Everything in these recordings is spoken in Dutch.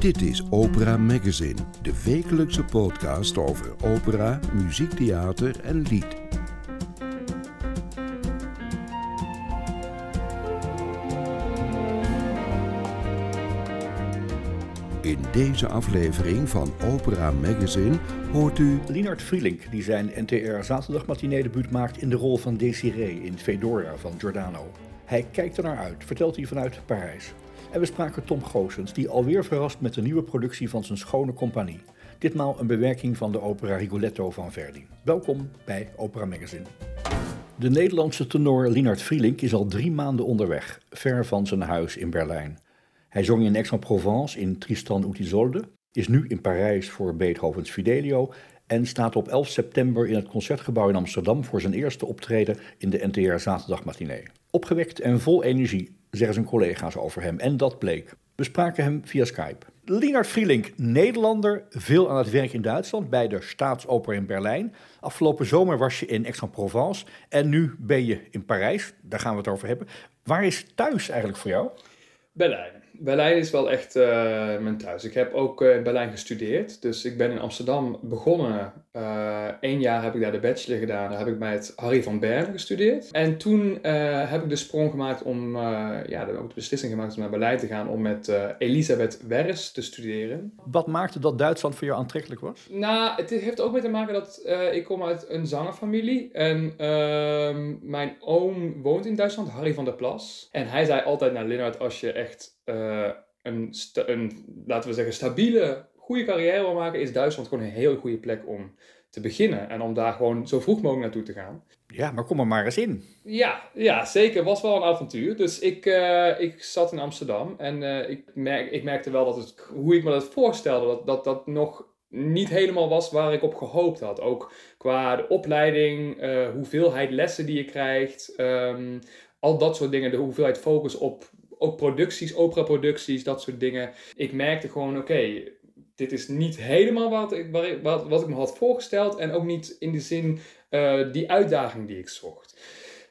Dit is Opera Magazine, de wekelijkse podcast over opera, muziektheater en lied. In deze aflevering van Opera Magazine hoort u Linard Vrielink, die zijn NTR zaterdagmatinee debuut maakt in de rol van Desiree in Fedora van Giordano. Hij kijkt er naar uit, vertelt hij vanuit Parijs. En we spraken Tom Goossens, die alweer verrast met de nieuwe productie van zijn schone compagnie. Ditmaal een bewerking van de opera Rigoletto van Verdi. Welkom bij Opera Magazine. De Nederlandse tenor Linard Vrielink is al drie maanden onderweg, ver van zijn huis in Berlijn. Hij zong in Aix-en-Provence in Tristan ut Isolde, is nu in Parijs voor Beethovens Fidelio en staat op 11 september in het Concertgebouw in Amsterdam voor zijn eerste optreden in de NTR Zaterdagmatinee. Opgewekt en vol energie, zeggen zijn collega's over hem. En dat bleek. We spraken hem via Skype. Linard Vrielink, Nederlander, veel aan het werk in Duitsland bij de Staatsoper in Berlijn. Afgelopen zomer was je in Aix-en-Provence en nu ben je in Parijs. Daar gaan we het over hebben. Waar is thuis eigenlijk voor jou? Berlijn. Berlijn is wel echt uh, mijn thuis. Ik heb ook uh, in Berlijn gestudeerd. Dus ik ben in Amsterdam begonnen. Eén uh, jaar heb ik daar de bachelor gedaan. Daar heb ik bij het Harry van Bern gestudeerd. En toen heb ik de sprong gemaakt om, ja, ook de beslissing gemaakt om naar Berlijn te gaan. Om met Elisabeth Wers te studeren. Wat maakte dat Duitsland voor jou aantrekkelijk was? Nou, het heeft ook mee te maken dat ik kom uit een zangerfamilie. En ehm, mijn oom woont in Duitsland, Harry van der Plas. En hij zei altijd naar Linnard, als je echt uh, een, een, laten we zeggen, stabiele, goede carrière wil maken, is Duitsland gewoon een heel goede plek om te beginnen. En om daar gewoon zo vroeg mogelijk naartoe te gaan. Ja, maar kom er maar eens in. Ja, ja zeker. was wel een avontuur. Dus ik, uh, ik zat in Amsterdam en uh, ik, merk, ik merkte wel dat het, hoe ik me dat voorstelde, dat dat, dat nog niet helemaal was waar ik op gehoopt had. Ook qua de opleiding, uh, hoeveelheid lessen die je krijgt, um, al dat soort dingen, de hoeveelheid focus op ook producties, opera-producties, dat soort dingen. Ik merkte gewoon, oké, dit is niet helemaal wat ik, wat, wat ik me had voorgesteld. En ook niet in de zin uh, die uitdaging die ik zocht.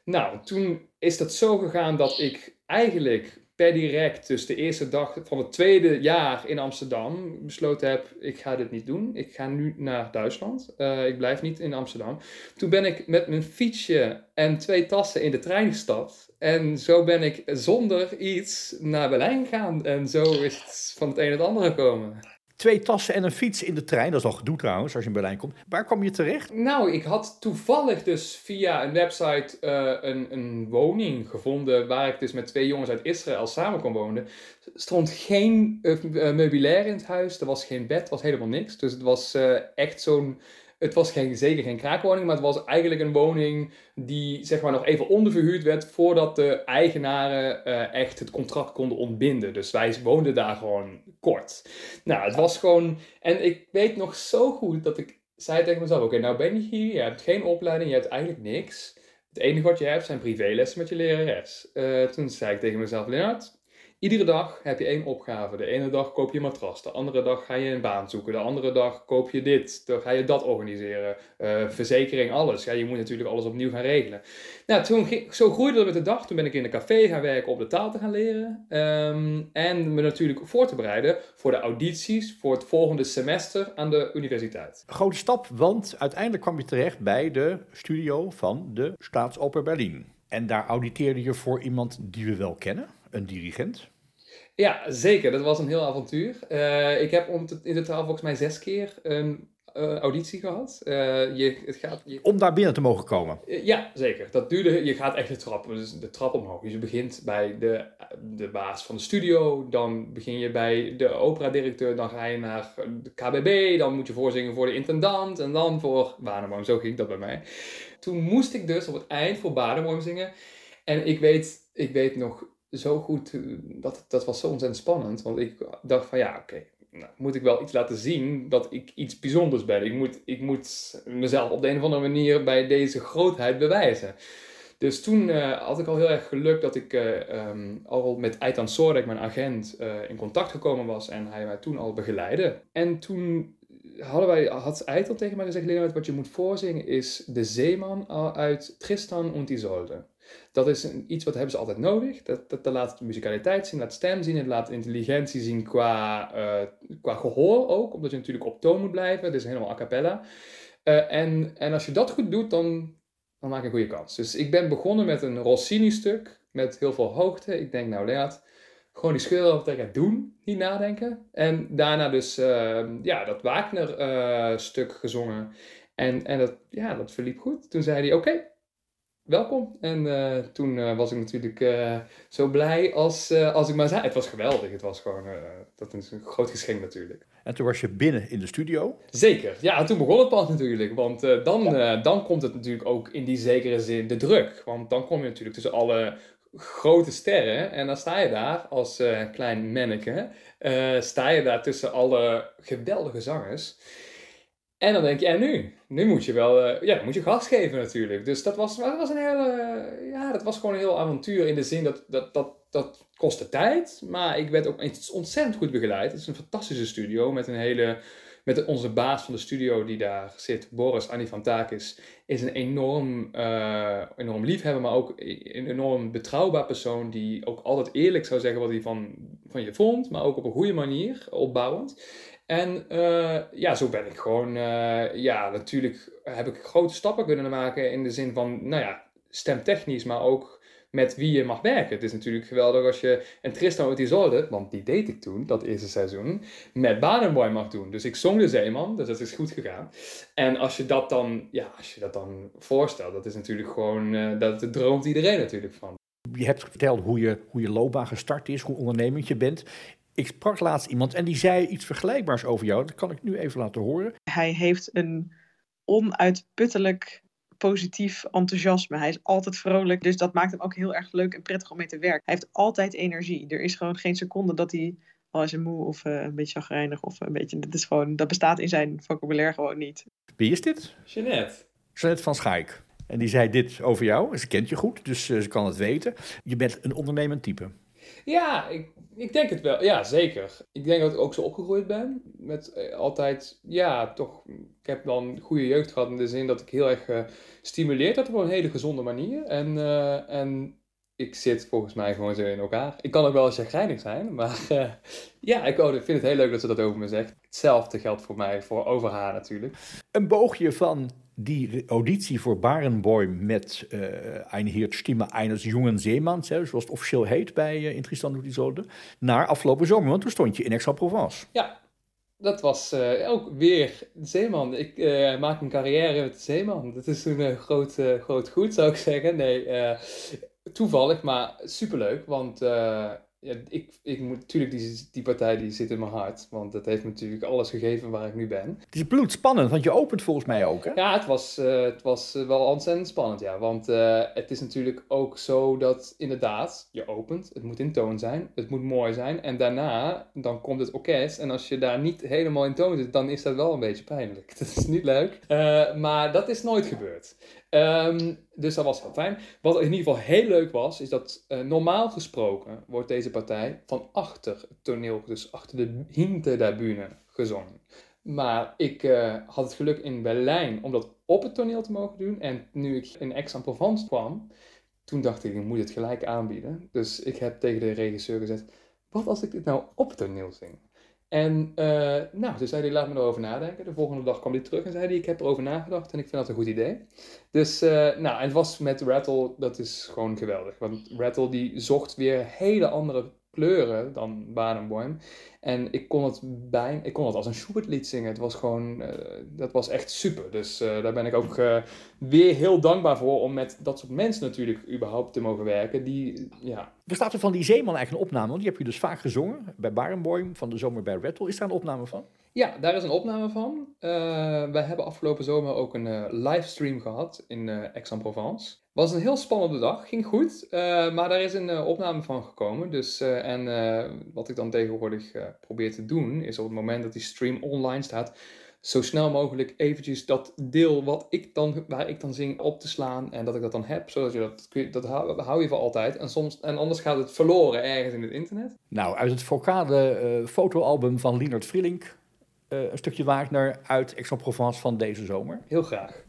Nou, toen is dat zo gegaan dat ik eigenlijk per direct, dus de eerste dag van het tweede jaar in Amsterdam, besloten heb: ik ga dit niet doen. Ik ga nu naar Duitsland. Uh, ik blijf niet in Amsterdam. Toen ben ik met mijn fietsje en twee tassen in de trein gestapt. En zo ben ik zonder iets naar Berlijn gegaan. En zo is het van het een het andere gekomen. Twee tassen en een fiets in de trein, dat is al gedoe trouwens als je in Berlijn komt. Waar kwam je terecht? Nou, ik had toevallig dus via een website uh, een, een woning gevonden waar ik dus met twee jongens uit Israël samen kon wonen. Er stond geen uh, meubilair in het huis, er was geen bed, er was helemaal niks. Dus het was uh, echt zo'n het was geen, zeker geen kraakwoning, maar het was eigenlijk een woning die zeg maar nog even onderverhuurd werd voordat de eigenaren uh, echt het contract konden ontbinden. Dus wij woonden daar gewoon kort. Nou, het was gewoon. En ik weet nog zo goed dat ik zei tegen mezelf: Oké, nou ben je hier, je hebt geen opleiding, je hebt eigenlijk niks. Het enige wat je hebt zijn privélessen met je lerares. Uh, toen zei ik tegen mezelf: Leonard, Iedere dag heb je één opgave. De ene dag koop je een matras, de andere dag ga je een baan zoeken, de andere dag koop je dit, dan ga je dat organiseren. Uh, verzekering, alles. Ja, je moet natuurlijk alles opnieuw gaan regelen. Nou, toen zo groeide dat met de dag. Toen ben ik in een café gaan werken om de taal te gaan leren. Um, en me natuurlijk voor te bereiden voor de audities voor het volgende semester aan de universiteit. Grote stap, want uiteindelijk kwam je terecht bij de studio van de Staatsoper Berlin. En daar auditeerde je voor iemand die we wel kennen een dirigent? Ja, zeker. Dat was een heel avontuur. Uh, ik heb in totaal volgens mij zes keer een uh, auditie gehad. Uh, je, het gaat, je... Om daar binnen te mogen komen? ja, zeker. Dat duurde, je gaat echt de trap, dus de trap omhoog. Dus je begint bij de, de baas van de studio, dan begin je bij de operadirecteur, dan ga je naar de KBB, dan moet je voorzingen voor de intendant en dan voor Badenboom. Zo ging dat bij mij. Toen moest ik dus op het eind voor Badenboom zingen. En ik weet, ik weet nog zo goed, eh, dat, dat was zo ontzettend spannend. Want ik dacht van ja, oké, nou, moet ik wel iets laten zien dat ik iets bijzonders ben. Ik moet, ik moet mezelf op de een of andere manier bij deze grootheid bewijzen. Dus toen uh, had ik al heel erg geluk dat ik uh, um, al met Aitan Sorek, mijn agent, in contact gekomen was en hij mij toen al begeleidde. En toen hadden wij, had Aitan tegen mij gezegd, Leonard, wat je moet voorzingen is de zeeman uit Tristan und Isolde. Dat is een, iets wat hebben ze altijd nodig. Dat, dat, dat laat muzikaliteit zien, laat stem zien, het laat intelligentie zien qua, uh, qua gehoor ook, omdat je natuurlijk op toon moet blijven. Het is helemaal a cappella. Uh, en, en als je dat goed doet, dan, dan maak je een goede kans. Dus ik ben begonnen met een Rossini-stuk met heel veel hoogte. Ik denk, nou Leat, gewoon die scheur wat ik ga doen, niet nadenken. En daarna dus uh, ja, dat Wagner-stuk gezongen. En, en dat, ja, dat verliep goed. Toen zei hij, oké, welkom. En uh, toen uh, was ik natuurlijk uh, zo blij als, als ik maar zei. Het was geweldig. Het was gewoon dat is een groot geschenk natuurlijk. En toen was je binnen in de studio? Zeker. Ja, en toen begon het pas natuurlijk. Want dan, dan komt het natuurlijk ook in die zekere zin de druk. Want dan kom je natuurlijk tussen alle grote sterren. En dan sta je daar als klein manneke. sta je daar tussen alle geweldige zangers. En dan denk je, en nu? Nu moet je wel, uh, ja, moet je gas geven natuurlijk. Dus dat was, dat was een hele, ja, dat was gewoon een heel avontuur in de zin dat, dat, dat, dat kostte tijd. Maar ik werd ook ontzettend goed begeleid. Het is een fantastische studio met een hele, met onze baas van de studio die daar zit, Boris Anifantakis, is een enorm, uh, enorm liefhebber, maar ook een enorm betrouwbaar persoon die ook altijd eerlijk zou zeggen wat hij van, van je vond, maar ook op een goede manier, opbouwend. En uh, ja, zo ben ik gewoon, uh, ja, natuurlijk heb ik grote stappen kunnen maken in de zin van, nou ja, stemtechnisch, maar ook met wie je mag werken. Het is natuurlijk geweldig als je een Tristan uit Isolde, want die deed ik toen, dat eerste seizoen, met Badenboy mag doen. Dus ik zong de Zeeman, dus dat is goed gegaan. En als je dat dan, ja, als je dat dan voorstelt, dat is natuurlijk gewoon, uh, dat droomt iedereen natuurlijk van. Je hebt verteld hoe je, hoe je loopbaan gestart is, hoe ondernemend je bent. Ik sprak laatst iemand en die zei iets vergelijkbaars over jou. Dat kan ik nu even laten horen. Hij heeft een onuitputtelijk positief enthousiasme. Hij is altijd vrolijk, dus dat maakt hem ook heel erg leuk en prettig om mee te werken. Hij heeft altijd energie. Er is gewoon geen seconde dat hij al is moe of uh, een beetje chagrijnig of een beetje. Dat is gewoon, dat bestaat in zijn vocabulaire gewoon niet. Wie is dit? Jeanette. Jeanette van Schaik. En die zei dit over jou. Ze kent je goed, dus uh, ze kan het weten. Je bent een ondernemend type. Ja, ik, ik denk het wel. Ja, zeker. Ik denk dat ik ook zo opgegroeid ben. Met eh, altijd, ja, toch. Ik heb dan goede jeugd gehad in de zin dat ik heel erg gestimuleerd uh, had op een hele gezonde manier. En, uh, en ik zit volgens mij gewoon zo in elkaar. Ik kan ook wel eens chagrijnig zijn, maar ja, oh, ik vind het heel leuk dat ze dat over me zegt. Hetzelfde geldt voor mij, voor over haar natuurlijk. Een boogje van die auditie voor Barenboim met uh, Ein Heert Stimme eines jungen Zeemans, zoals het officieel heet bij uh, in naar afgelopen zomer, want toen stond je in Aix-en-Provence. Ja, dat was ook weer Zeeman. Ik maak een carrière met Zeeman. Dat is een groot, groot goed, zou ik zeggen. Nee, toevallig, maar superleuk, want ja, ik, ik moet, natuurlijk, die, die partij die zit in mijn hart. Want dat heeft me natuurlijk alles gegeven waar ik nu ben. Het is bloedspannend, want je opent volgens mij ook, hè? Ja, het was, uh, het was eh, wel ontzettend spannend, ja. Want uh, het is natuurlijk ook zo dat inderdaad, je opent. Het moet in toon zijn. Het moet mooi zijn. En daarna, dan komt het orkest. En als je daar niet helemaal in toon zit, dan is dat wel een beetje pijnlijk. Dat is niet leuk. maar dat is nooit gebeurd. Um, dus dat was heel fijn. Wat in ieder geval heel leuk was, is dat uh, normaal gesproken wordt deze partij van achter het toneel, dus achter de bühne, gezongen. Maar ik uh, had het geluk in Berlijn om dat op het toneel te mogen doen. En nu ik in Aix-en-Provence kwam, toen dacht ik, ik moet het gelijk aanbieden. Dus ik heb tegen de regisseur gezegd, wat als ik dit nou op het toneel zing? En uh, nou, toen zei hij, laat me erover nadenken. De volgende dag kwam hij terug en zei ik heb erover nagedacht en ik vind dat een goed idee. Dus, uh, nou, en het was met Rattle, dat is gewoon geweldig. Want Rattle die zocht weer hele andere kleuren dan Badenboim. En ik kon het, bij, ik kon het als een Schubert-lied zingen. Het was gewoon, uh, dat was echt super. Dus uh, daar ben ik ook uh, weer heel dankbaar voor om met dat soort mensen natuurlijk überhaupt te mogen werken. Die, ja. Bestaat er van die Zeeman eigenlijk een opname? Want die heb je dus vaak gezongen bij Barenboim, van de zomer bij Rattle. Is daar een opname van? Ja, daar is een opname van. wij hebben afgelopen zomer ook een livestream gehad in Aix-en-Provence was een heel spannende dag, ging goed, uh, maar daar is een uh, opname van gekomen. Dus, uh, en wat ik dan tegenwoordig probeer te doen, is op het moment dat die stream online staat, zo snel mogelijk eventjes dat deel wat ik dan, waar ik dan zing op te slaan en dat ik dat dan heb, zodat je dat, dat hou, hou je voor altijd. En, soms, en anders gaat het verloren ergens in het internet. Nou, uit het vocale fotoalbum van Lienert Vrillink, een stukje Wagner uit Aix-en-Provence van deze zomer. Heel graag.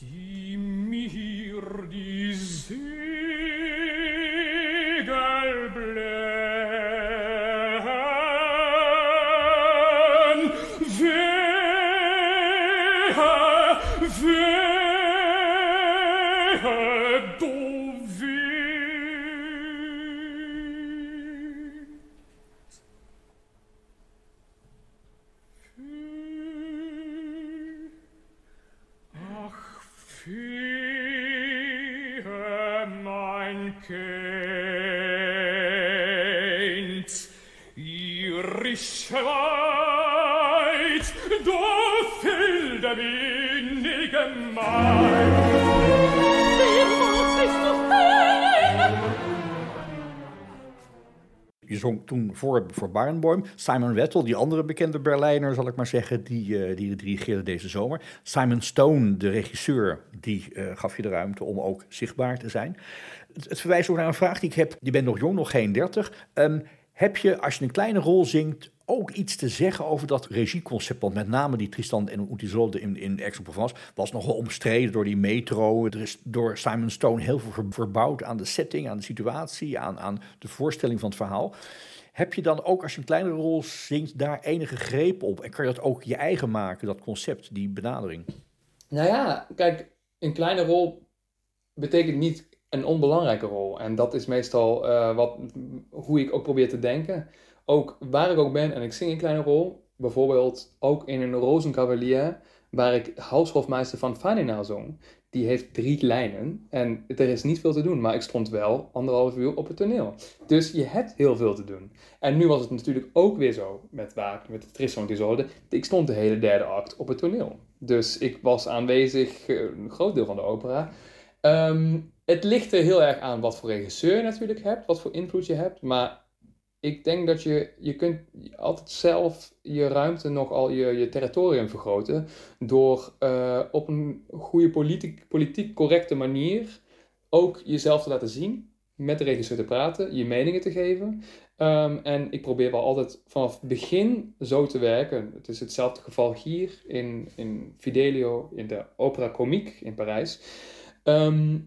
Die voor, voor Barenboim. Simon Wettel, die andere bekende Berlijner, zal ik maar zeggen, die, eh, die dirigeerde deze zomer. Simon Stone, de regisseur, die eh, gaf je de ruimte om ook zichtbaar te zijn. Het, het verwijst ook naar een vraag die ik heb. Je bent nog jong, nog geen dertig. Ehm, heb je, als je een kleine rol zingt, ook iets te zeggen over dat regieconcept? Want met name die Tristan en Isolde in, in Aix-en-Provence was nogal omstreden door die metro. Er is door Simon Stone heel veel ver- verbouwd aan de setting, aan de situatie, aan, aan de voorstelling van het verhaal. Heb je dan ook, als je een kleine rol zingt, daar enige greep op? En kan je dat ook je eigen maken, dat concept, die benadering? Nou ja, kijk, een kleine rol betekent niet een onbelangrijke rol. En dat is meestal eh, wat, hoe ik ook probeer te denken. Ook waar ik ook ben en ik zing een kleine rol, bijvoorbeeld ook in een Rosenkavalier, waar ik Haushofmeister van Fanina zong. Die heeft drie lijnen en er is niet veel te doen, maar ik stond wel anderhalf uur op het toneel. Dus je hebt heel veel te doen. En nu was het natuurlijk ook weer zo met Waak, met en Isolde. Ik stond de hele derde act op het toneel. Dus ik was aanwezig, eh, een groot deel van de opera. Ehm, het ligt er heel erg aan wat voor regisseur je natuurlijk hebt, wat voor invloed je hebt. Maar ik denk dat je, je kunt altijd zelf je ruimte nogal, je, je territorium vergroten. Door eh, op een goede politiek, politiek correcte manier ook jezelf te laten zien. Met de regisseur te praten, je meningen te geven. Ehm, en ik probeer wel altijd vanaf het begin zo te werken. Het is hetzelfde geval hier in, in Fidelio, in de Opera Comique in Parijs. Ehm,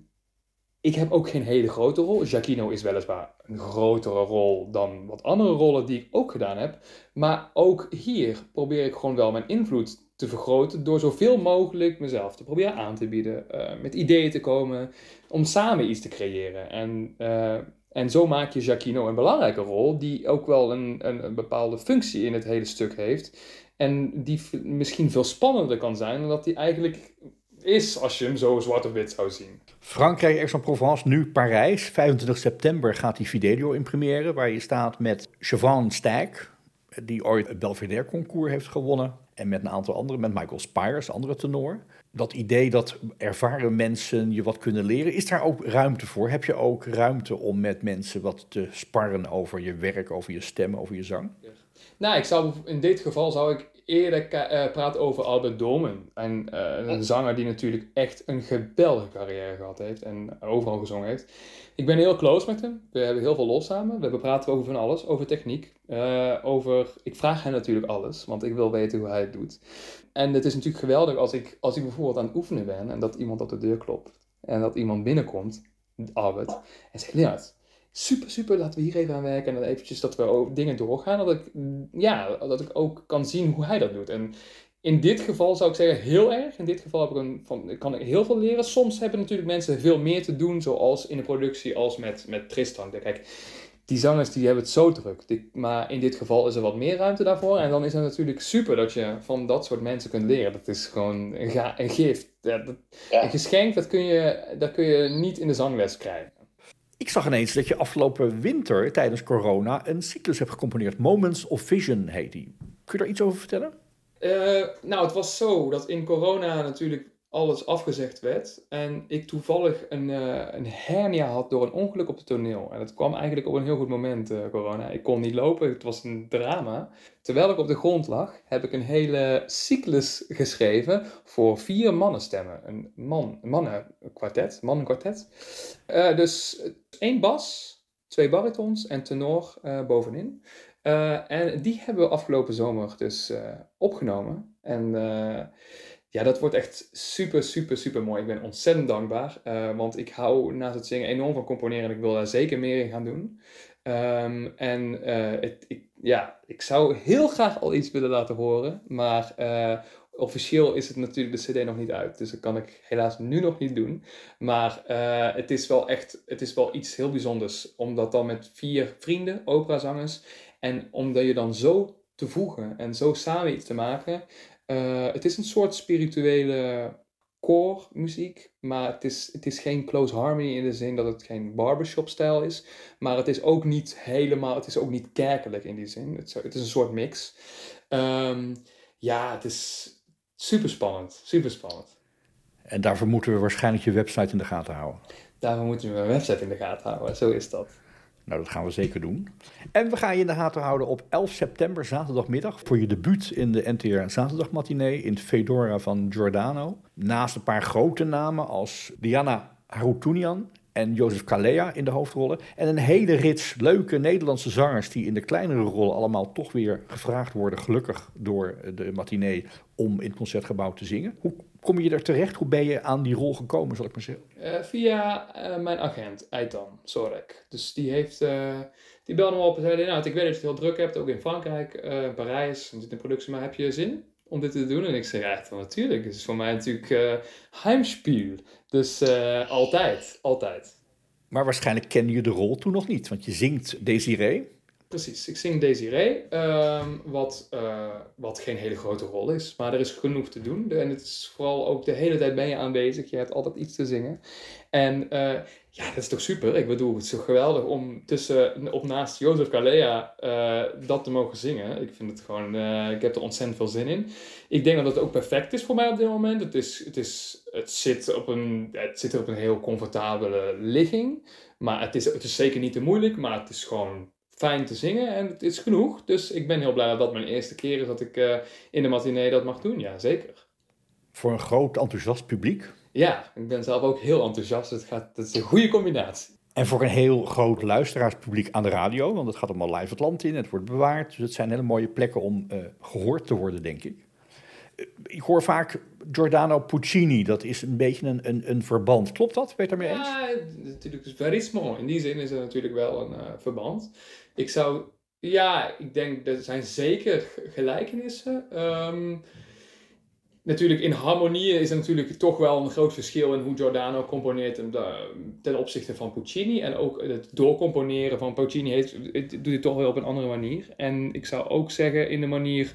ik heb ook geen hele grote rol. Giacchino is weliswaar een grotere rol dan wat andere rollen die ik ook gedaan heb. Maar ook hier probeer ik gewoon wel mijn invloed te vergroten door zoveel mogelijk mezelf te proberen aan te bieden. eh, met ideeën te komen om samen iets te creëren. En, eh, en zo maak je Giacchino een belangrijke rol die ook wel een, een, bepaalde functie in het hele stuk heeft. En die misschien veel spannender kan zijn dan dat die eigenlijk is als je hem zo zwart op wit zou zien. Frankrijk, Aix-en-Provence, nu Parijs. 25 september gaat die Fidelio in première, waar je staat met Siobhan Stijk, die ooit het Belvedere concours heeft gewonnen. En met een aantal anderen, met Michael Spires, andere tenor. Dat idee dat ervaren mensen je wat kunnen leren, is daar ook ruimte voor? Heb je ook ruimte om met mensen wat te sparren over je werk, over je stem, over je zang? Nou, ik zou, in dit geval zou ik eerder eh, praten over Albert Domen. En, eh, een zanger die natuurlijk echt een geweldige carrière gehad heeft en overal gezongen heeft. Ik ben heel close met hem. We hebben heel veel los samen. We praten over van alles. Over techniek. eh, over... Ik vraag hem natuurlijk alles, want ik wil weten hoe hij het doet. En het is natuurlijk geweldig als ik, als ik bijvoorbeeld aan het oefenen ben en dat iemand op de deur klopt. En dat iemand binnenkomt, Albert, en zegt, Leonard, super, super, laten we hier even aan werken. En dan eventjes dat we dingen doorgaan. Dat ik, ja, dat ik ook kan zien hoe hij dat doet. En in dit geval zou ik zeggen heel erg. In dit geval heb ik een, van, kan ik heel veel leren. Soms hebben natuurlijk mensen veel meer te doen, zoals in de productie als met, met Tristan. Kijk, die zangers die hebben het zo druk. Die- maar in dit geval is er wat meer ruimte daarvoor. En dan is het natuurlijk super dat je van dat soort mensen kunt leren. Dat is gewoon een, ga- een gift. Ja, dat, Ja. Een geschenk, dat kun, je, dat kun je niet in de zangles krijgen. Ik zag ineens dat je afgelopen winter tijdens corona een cyclus hebt gecomponeerd. Moments of Vision heet die. Kun je daar iets over vertellen? Uh, nou, het was zo dat in corona natuurlijk alles afgezegd werd. En ik toevallig een, uh, een hernia had door een ongeluk op het toneel. En dat kwam eigenlijk op een heel goed moment, uh, corona. Ik kon niet lopen, het was een drama. Terwijl ik op de grond lag, heb ik een hele cyclus geschreven voor vier mannenstemmen. Een, man, mannenkwartet, mannenkwartet. Uh, dus één bas, twee baritons en tenor bovenin. en die hebben we afgelopen zomer dus opgenomen. En ja, dat wordt echt super, super, super mooi. Ik ben ontzettend dankbaar. Want ik hou naast het zingen enorm van componeren. En ik wil daar zeker meer in gaan doen. Um, en het, ik, ja, ik zou heel graag al iets willen laten horen. Maar uh, officieel is het natuurlijk de CD nog niet uit. Dus dat kan ik helaas nu nog niet doen. Maar het is wel echt het is wel iets heel bijzonders. Omdat dan met vier vrienden, operazangers. En omdat je dan zo te voegen en zo samen iets te maken. Uh, het is een soort spirituele muziek, maar het is, het is geen close harmony in de zin dat het geen barbershop-stijl is. Maar het is ook niet helemaal, het is ook niet kerkelijk in die zin. Het, het is een soort mix. Um, ja, het is super spannend, super spannend. En daarvoor moeten we waarschijnlijk je website in de gaten houden. Daarvoor moeten we mijn website in de gaten houden, zo is dat. Nou, dat gaan we zeker doen. En we gaan je in de gaten houden op 11 september, zaterdagmiddag, voor je debuut in de NTR Zaterdagmatinee in Fedora van Giordano. Naast een paar grote namen als Diana Harutunian en Jozef Kalea in de hoofdrollen. En een hele rits leuke Nederlandse zangers die in de kleinere rollen allemaal toch weer gevraagd worden, gelukkig door de matinee, om in het concertgebouw te zingen. Hoe kom je er terecht? Hoe ben je aan die rol gekomen, zal ik maar zeggen? Uh, via uh, mijn agent, Eitan Sorek. Dus die heeft, uh, die belde me op en zei, nou, ik weet dat je het heel druk hebt, ook in Frankrijk, Parijs, en zit in productie, maar heb je zin om dit te doen? En ik zei, ja, natuurlijk. Het is voor mij natuurlijk uh, heimspiel. Dus altijd, altijd. Maar waarschijnlijk kende je de rol toen nog niet, want je zingt Desiree. Precies, ik zing Desiree, um, wat, uh, wat geen hele grote rol is, maar er is genoeg te doen. En het is vooral ook de hele tijd ben je aanwezig, je hebt altijd iets te zingen. En uh, ja, dat is toch super. Ik bedoel, het is zo geweldig om tussen, op naast Jozef Kalea uh, dat te mogen zingen. Ik vind het gewoon, ik heb er ontzettend veel zin in. Ik denk dat het ook perfect is voor mij op dit moment. Het, is, het, is, het, zit, op een, het zit op een heel comfortabele ligging. Maar het is, het is zeker niet te moeilijk, maar het is gewoon fijn te zingen en het is genoeg. Dus ik ben heel blij dat dat mijn eerste keer is dat ik uh, in de matinee dat mag doen. Ja, zeker. Voor een groot enthousiast publiek? Ja, ik ben zelf ook heel enthousiast. Het, gaat, het is een goede combinatie. En voor een heel groot luisteraarspubliek aan de radio, want het gaat allemaal live het land in, het wordt bewaard. Dus het zijn hele mooie plekken om uh, gehoord te worden, denk ik. Ik hoor vaak Giordano Puccini, dat is een beetje een, een, een verband. Klopt dat? Ben je het daarmee eens? Ja, natuurlijk is verismo. In die zin is er natuurlijk wel een uh, verband. Ik zou, ja, ik denk er zijn zeker gelijkenissen. Um, natuurlijk in harmonieën is er natuurlijk toch wel een groot verschil in hoe Giordano componeert ten opzichte van Puccini. En ook het doorcomponeren van Puccini heeft, het doet hij toch wel op een andere manier. En ik zou ook zeggen in de manier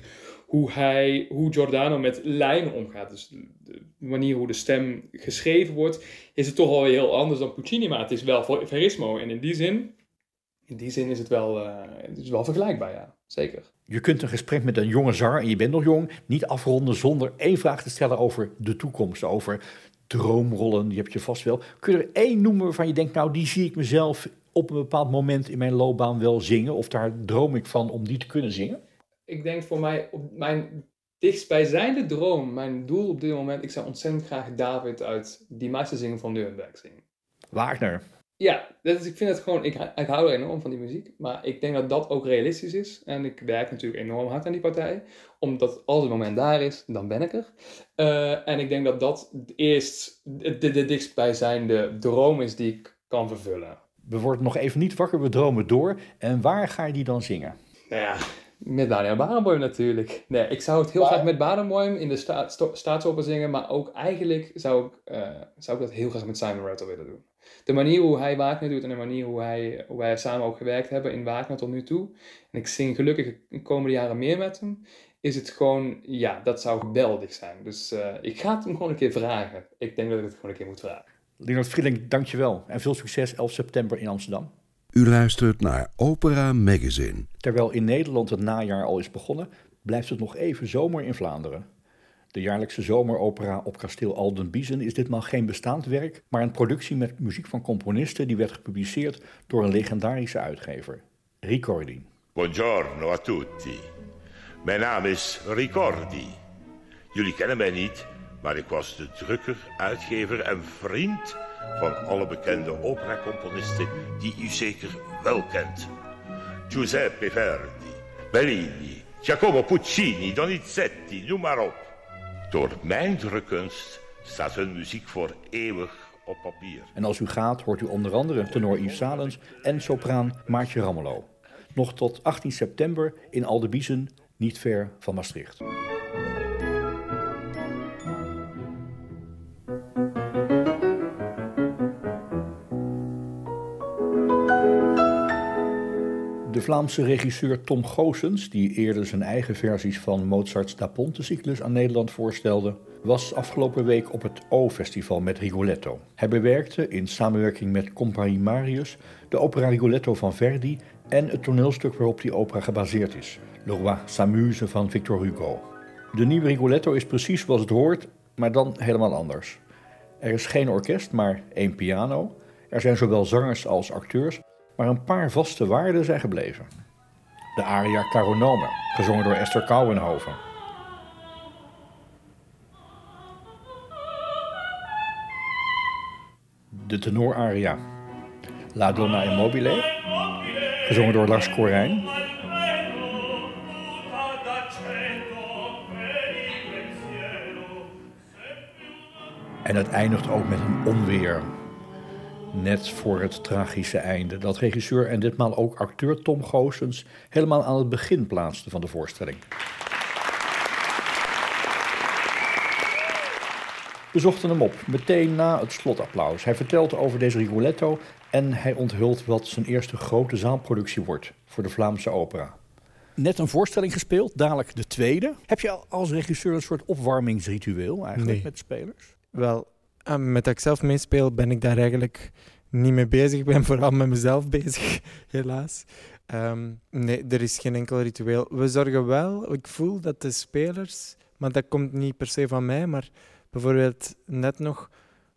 hoe, hij, hoe Giordano met lijnen omgaat. Dus de manier hoe de stem geschreven wordt, is het toch wel heel anders dan Puccini. Maar het is wel verismo. En in die zin in die zin is het wel, uh, het is wel vergelijkbaar, ja. Zeker. Je kunt een gesprek met een jonge zanger, en je bent nog jong, niet afronden zonder één vraag te stellen over de toekomst. Over droomrollen, die heb je vast wel. Kun je er één noemen waarvan je denkt, nou die zie ik mezelf op een bepaald moment in mijn loopbaan wel zingen? Of daar droom ik van om die te kunnen zingen? Ik denk voor mij, op mijn dichtstbijzijnde droom, mijn doel op dit moment, ik zou ontzettend graag David uit Die meeste zingen van Nuremberg zingen. Wagner. Ja, dat is, ik vind het gewoon, ik, ik hou er enorm van die muziek. Maar ik denk dat dat ook realistisch is. En ik werk natuurlijk enorm hard aan die partij. Omdat als het moment daar is, dan ben ik er. Uh, en ik denk dat dat eerst de, de, de dichtstbijzijnde droom is die ik kan vervullen. We worden nog even niet wakker, we dromen door. En waar ga je die dan zingen? Nou ja, met Daniel Barenboim natuurlijk. Nee, ik zou het heel graag met Barenboim in de sta staatsoper zingen. Maar ook eigenlijk zou ik, uh, zou ik dat heel graag met Simon Rattle willen doen de manier hoe hij Wagner doet en de manier hoe, hij, hoe wij samen ook gewerkt hebben in Wagner tot nu toe. En ik zing gelukkig de komende jaren meer met hem. Is het gewoon, ja, dat zou geweldig zijn. Dus uh, ik ga het hem gewoon een keer vragen. Ik denk dat ik het gewoon een keer moet vragen. Leonard Frieling, dankjewel en veel succes 11 september in Amsterdam. U luistert naar Opera Magazine. Terwijl in Nederland het najaar al is begonnen, blijft het nog even zomer in Vlaanderen. De jaarlijkse zomeropera op kasteel Aldenbiesen is ditmaal geen bestaand werk, maar een productie met muziek van componisten die werd gepubliceerd door een legendarische uitgever, Ricordi. Buongiorno a tutti. Mijn naam is Ricordi. Jullie kennen mij niet, maar ik was de drukker, uitgever en vriend van alle bekende operacomponisten die u zeker wel kent. Giuseppe Verdi, Bellini, Giacomo Puccini, Donizetti, noem maar op. Door mijn drukkunst staat hun muziek voor eeuwig op papier. En als u gaat, hoort u onder andere tenor Yves Salens en sopraan Maartje Rammelo. Nog tot 18 september in Aldebiesen, niet ver van Maastricht. De Vlaamse regisseur Tom Goossens, die eerder zijn eigen versies van Mozart's Da Ponte-cyclus aan Nederland voorstelde, was afgelopen week op het O-festival met Rigoletto. Hij bewerkte in samenwerking met Compagnie Marius de opera Rigoletto van Verdi en het toneelstuk waarop die opera gebaseerd is, Le Roi s'amuse van Victor Hugo. De nieuwe Rigoletto is precies zoals het hoort, maar dan helemaal anders. Er is geen orkest, maar één piano. Er zijn zowel zangers als acteurs, maar een paar vaste waarden zijn gebleven. De aria Caronome, gezongen door Esther Kouwenhoven. De tenoraria La Donna Immobile, gezongen door Lars Korijn. En het eindigt ook met een onweer. Net voor het tragische einde. Dat regisseur en ditmaal ook acteur Tom Goossens helemaal aan het begin plaatste van de voorstelling. We zochten hem op, meteen na het slotapplaus. Hij vertelt over deze Rigoletto en hij onthult wat zijn eerste grote zaalproductie wordt voor de Vlaamse opera. Net een voorstelling gespeeld, dadelijk de tweede. Heb je als regisseur een soort opwarmingsritueel eigenlijk Nee. met de spelers? Wel, met dat ik zelf meespeel ben ik daar eigenlijk niet mee bezig. Ik ben vooral met mezelf bezig, helaas. Ehm, nee, er is geen enkel ritueel. We zorgen wel, ik voel dat de spelers, maar dat komt niet per se van mij, maar bijvoorbeeld net nog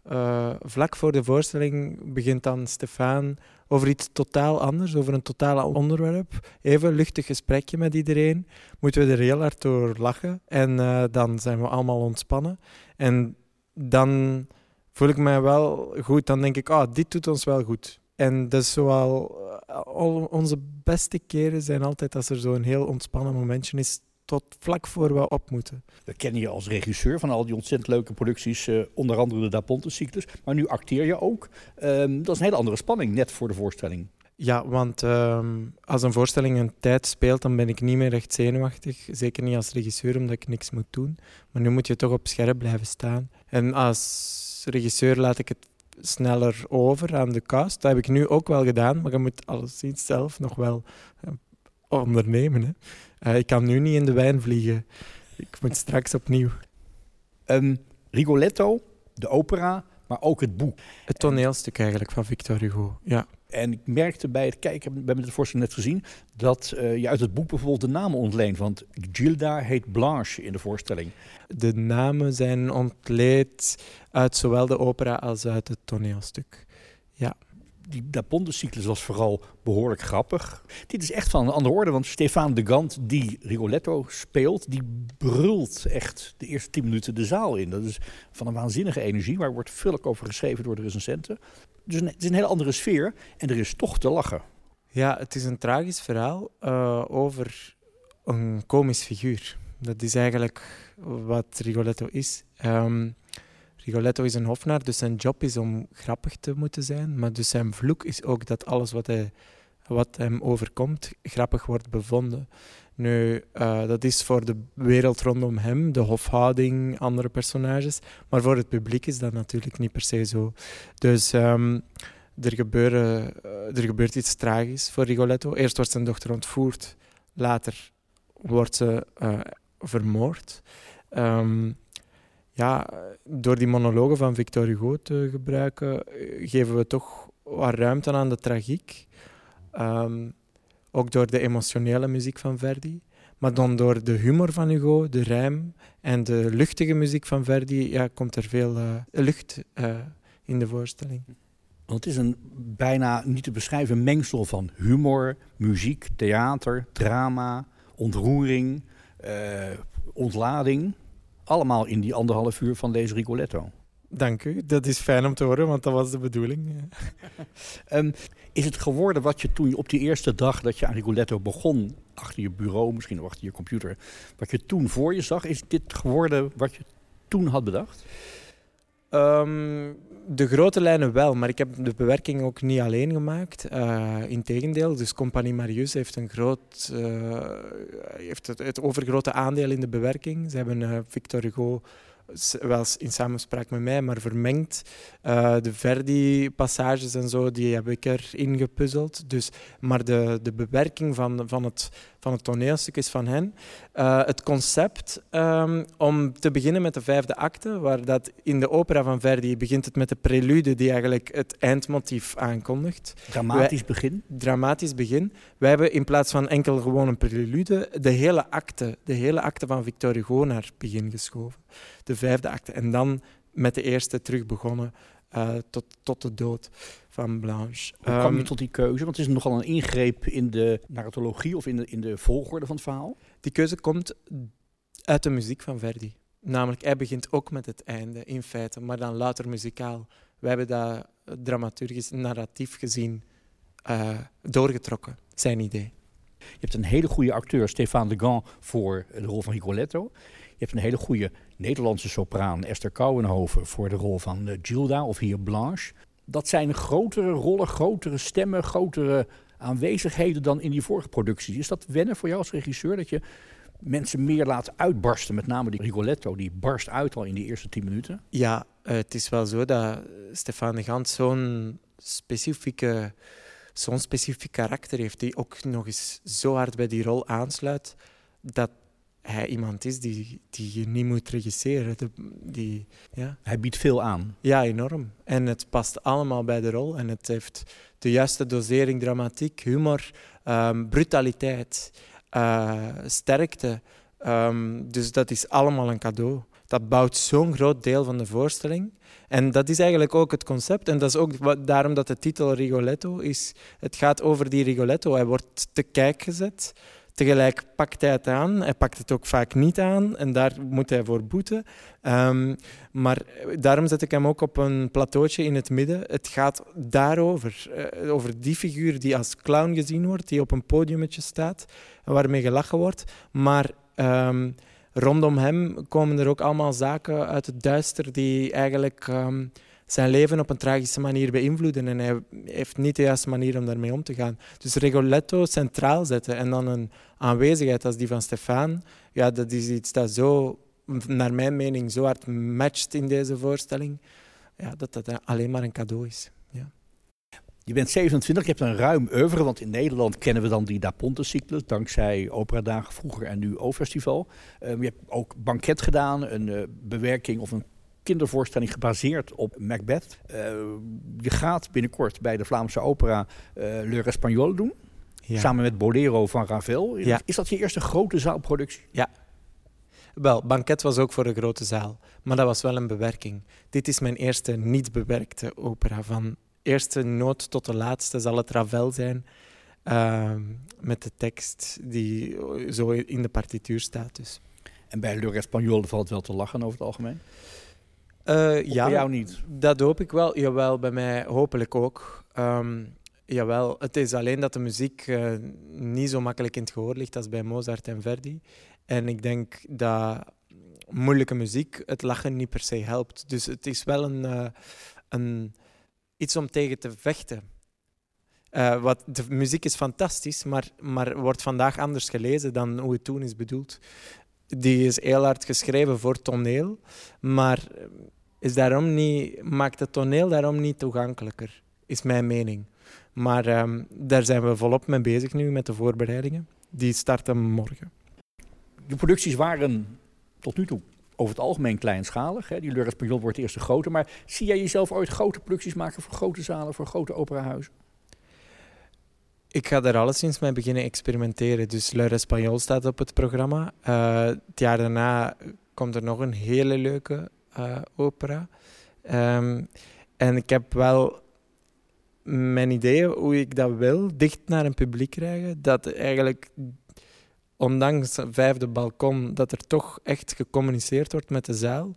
eh, vlak voor de voorstelling begint dan Stefan over iets totaal anders, over een totaal onderwerp. Even luchtig gesprekje met iedereen. Moeten we er heel hard door lachen en eh, dan zijn we allemaal ontspannen. En dan voel ik mij wel goed. Dan denk ik, ah, dit doet ons wel goed. En dat is zoal, eh, al onze beste keren zijn altijd als er zo'n heel ontspannen momentje is, tot vlak voor we op moeten. We kennen je als regisseur van al die ontzettend leuke producties, eh, onder andere de Da Ponte-cyclus. Maar nu acteer je ook. Ehm, dat is een hele andere spanning, net voor de voorstelling. Ja, want ehm, als een voorstelling een tijd speelt, dan ben ik niet meer echt zenuwachtig. Zeker niet als regisseur, omdat ik niks moet doen. Maar nu moet je toch op scherp blijven staan. En als regisseur laat ik het sneller over aan de cast. Dat heb ik nu ook wel gedaan, maar je moet alleszins zelf nog wel eh, ondernemen. Hè. Eh, ik kan nu niet in de wijn vliegen. Ik moet straks opnieuw. Ehm, Rigoletto, de opera, maar ook het boek. Het toneelstuk eigenlijk van Victor Hugo. Ja. En ik merkte bij het kijken, we hebben de voorstelling net gezien, dat eh, je uit het boek bijvoorbeeld de namen ontleent. Want Gilda heet Blanche in de voorstelling. De namen zijn ontleed uit zowel de opera als uit het toneelstuk. Die Da Ponte-cyclus was vooral behoorlijk grappig. Dit is echt van een andere orde, want Stefan de Gant, die Rigoletto speelt, die brult echt de eerste tien minuten de zaal in. Dat is van een waanzinnige energie, waar wordt veel over geschreven door de recensenten. Dus het is een hele andere sfeer en er is toch te lachen. Ja, het is een tragisch verhaal eh, over een komisch figuur. Dat is eigenlijk wat Rigoletto is. Ehm, Rigoletto is een hofnaar, dus zijn job is om grappig te moeten zijn. Maar dus zijn vloek is ook dat alles wat, hij, wat hem overkomt grappig wordt bevonden. Nu, eh, dat is voor de wereld rondom hem, de hofhouding, andere personages. Maar voor het publiek is dat natuurlijk niet per se zo. Dus ehm, er, gebeuren, eh, er gebeurt iets tragisch voor Rigoletto. Eerst wordt zijn dochter ontvoerd, later wordt ze eh, vermoord. Ehm, ja, door die monologen van Victor Hugo te gebruiken, geven we toch wat ruimte aan de tragiek. Ehm, ook door de emotionele muziek van Verdi. Maar dan door de humor van Hugo, de rijm en de luchtige muziek van Verdi, ja, komt er veel uh, lucht uh, in de voorstelling. Want het is een bijna niet te beschrijven mengsel van humor, muziek, theater, drama, ontroering, uh, ontlading. Allemaal in die anderhalf uur van deze Rigoletto. Dank u, dat is fijn om te horen, want dat was de bedoeling. um, is het geworden wat je toen op die eerste dag dat je aan Rigoletto begon, achter je bureau, misschien achter je computer, wat je toen voor je zag, is dit geworden wat je toen had bedacht? Um, de grote lijnen wel, maar ik heb de bewerking ook niet alleen gemaakt. Uh, Integendeel, dus Compagnie Marius heeft, een groot, uh, heeft het, het, overgrote aandeel in de bewerking. Ze hebben uh, Victor Hugo wel in samenspraak met mij, maar vermengd. Uh, de Verdi-passages en zo, die heb ik erin gepuzzeld. Dus, maar de, de bewerking van, van, het, van het toneelstuk is van hen. Uh, het concept, um, om te beginnen met de vijfde acte, waar dat in de opera van Verdi begint het met de prelude die eigenlijk het eindmotief aankondigt. Dramatisch Wij, begin? Dramatisch begin. Wij hebben in plaats van enkel gewoon een prelude, de hele acte, de hele acte van Victor Hugo naar begin geschoven de vijfde acte. En dan met de eerste terug begonnen uh, tot, tot de dood van Blanche. Hoe kwam je um, tot die keuze? Want het is nogal een ingreep in de narratologie of in de, in de volgorde van het verhaal. Die keuze komt uit de muziek van Verdi. Namelijk, hij begint ook met het einde, in feite, maar dan later muzikaal. We hebben dat dramaturgisch, narratief gezien, uh, doorgetrokken, zijn idee. Je hebt een hele goede acteur, Stéphane de Gand, voor de rol van Rigoletto. Je hebt een hele goede Nederlandse sopraan, Esther Kouwenhoven, voor de rol van uh, Gilda of hier Blanche. Dat zijn grotere rollen, grotere stemmen, grotere aanwezigheden dan in die vorige producties. Is dat wennen voor jou als regisseur dat je mensen meer laat uitbarsten? Met name die Rigoletto, die barst uit al in die eerste tien minuten. Ja, uh, het is wel zo dat Stefan de Gant zo'n specifieke, zo'n specifiek karakter heeft, die ook nog eens zo hard bij die rol aansluit, dat hij iemand is die, die je niet moet regisseren. De, die, ja. Hij biedt veel aan. Ja, enorm. En het past allemaal bij de rol. En het heeft de juiste dosering dramatiek, humor, um, brutaliteit, uh, sterkte. Um, dus dat is allemaal een cadeau. Dat bouwt zo'n groot deel van de voorstelling. En dat is eigenlijk ook het concept. En dat is ook wat, daarom dat de titel Rigoletto is. Het gaat over die Rigoletto. Hij wordt te kijk gezet. Tegelijk pakt hij het aan. Hij pakt het ook vaak niet aan en daar moet hij voor boeten. Um, maar daarom zet ik hem ook op een plateautje in het midden. Het gaat daarover. Uh, over die figuur die als clown gezien wordt, die op een podiumetje staat waarmee gelachen wordt. Maar um, rondom hem komen er ook allemaal zaken uit het duister die eigenlijk... Um, zijn leven op een tragische manier beïnvloeden. En hij heeft niet de juiste manier om daarmee om te gaan. Dus Rigoletto centraal zetten en dan een aanwezigheid als die van Stefan, ja, dat is iets dat zo, naar mijn mening, zo hard matcht in deze voorstelling, ja, dat dat alleen maar een cadeau is. Ja. Je bent 27, je hebt een ruim oeuvre, want in Nederland kennen we dan die Da Ponte-cyclus, dankzij Operadagen vroeger en nu O-festival. Um, je hebt ook banket gedaan, een uh, bewerking of een kindervoorstelling gebaseerd op Macbeth. Uh, je gaat binnenkort bij de Vlaamse opera uh, Le Espagnol doen. Ja. Samen met Bolero van Ravel. Ja. Is dat je eerste grote zaalproductie? Ja. Wel, Banket was ook voor een grote zaal. Maar dat was wel een bewerking. Dit is mijn eerste niet bewerkte opera. Van eerste noot tot de laatste zal het Ravel zijn. Uh, met de tekst die zo in de partituur staat. Dus. En bij Le Espagnol valt wel te lachen over het algemeen? Uh, ja, jou niet? Dat hoop ik wel. Jawel, bij mij hopelijk ook. Um, jawel, het is alleen dat de muziek uh, niet zo makkelijk in het gehoor ligt als bij Mozart en Verdi. En ik denk dat moeilijke muziek het lachen niet per se helpt. Dus het is wel een, uh, een, iets om tegen te vechten. Uh, wat, de muziek is fantastisch, maar, maar wordt vandaag anders gelezen dan hoe het toen is bedoeld. Die is heel hard geschreven voor toneel, maar is daarom niet, maakt het toneel daarom niet toegankelijker, is mijn mening. Maar um, daar zijn we volop mee bezig nu met de voorbereidingen. Die starten morgen. De producties waren tot nu toe over het algemeen kleinschalig. Hè? Die Le Espagnol wordt eerst de grote. Maar zie jij jezelf ooit grote producties maken voor grote zalen, voor grote operahuizen? Ik ga daar alleszins mee beginnen experimenteren. Dus Le Espagnol staat op het programma. Uh, het jaar daarna komt er nog een hele leuke opera. Um, en ik heb wel mijn ideeën hoe ik dat wil, dicht naar een publiek krijgen. Dat eigenlijk, ondanks het vijfde balkon, dat er toch echt gecommuniceerd wordt met de zaal.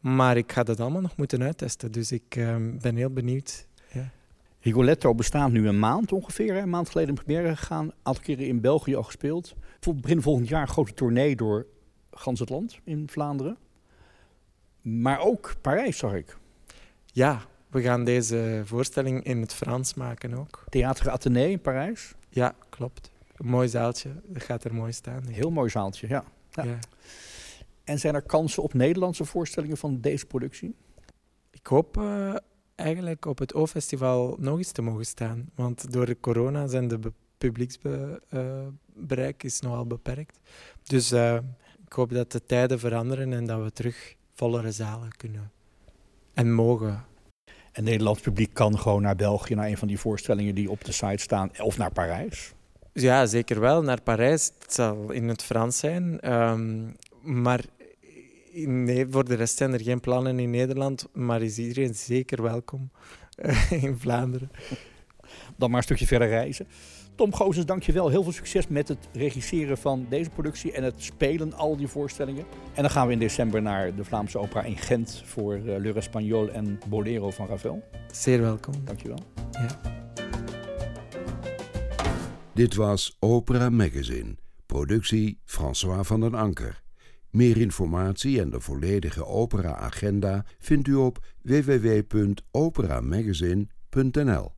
Maar ik ga dat allemaal nog moeten uittesten. Dus ik um, ben heel benieuwd. Rigoletto bestaat nu een maand ongeveer. Een maand geleden in première gegaan. Een aantal keren in België al gespeeld. Begin volgend jaar een grote tournee door gans het land in Vlaanderen. Maar ook Parijs, zag ik. Ja, we gaan deze voorstelling in het Frans maken ook. Theater Athénée in Parijs? Ja, klopt. Een mooi zaaltje. Dat gaat er mooi staan. Heel mooi zaaltje, ja. ja. ja. En zijn er kansen op Nederlandse voorstellingen van deze productie? Ik hoop uh, eigenlijk op het O-festival nog eens te mogen staan. Want door de corona zijn de publieksbereik uh, is nogal beperkt. Dus uh, ik hoop dat de tijden veranderen en dat we terug vollere zalen kunnen en mogen. En Nederlands publiek kan gewoon naar België, naar een van die voorstellingen die op de site staan, of naar Parijs? Ja, zeker wel. Naar Parijs. Het zal in het Frans zijn. Um, maar nee, voor de rest zijn er geen plannen in Nederland. Maar is iedereen zeker welkom in Vlaanderen. Dan maar een stukje verder reizen. Tom Gozens, dank je wel. Heel veel succes met het regisseren van deze productie en het spelen al die voorstellingen. En dan gaan we in december naar de Vlaamse Opera in Gent voor uh, Le Espagnol en Bolero van Ravel. Zeer welkom. Dank je wel. Ja. Dit was Opera Magazine, productie François van den Anker. Meer informatie en de volledige opera-agenda vindt u op www.operamagazine.nl.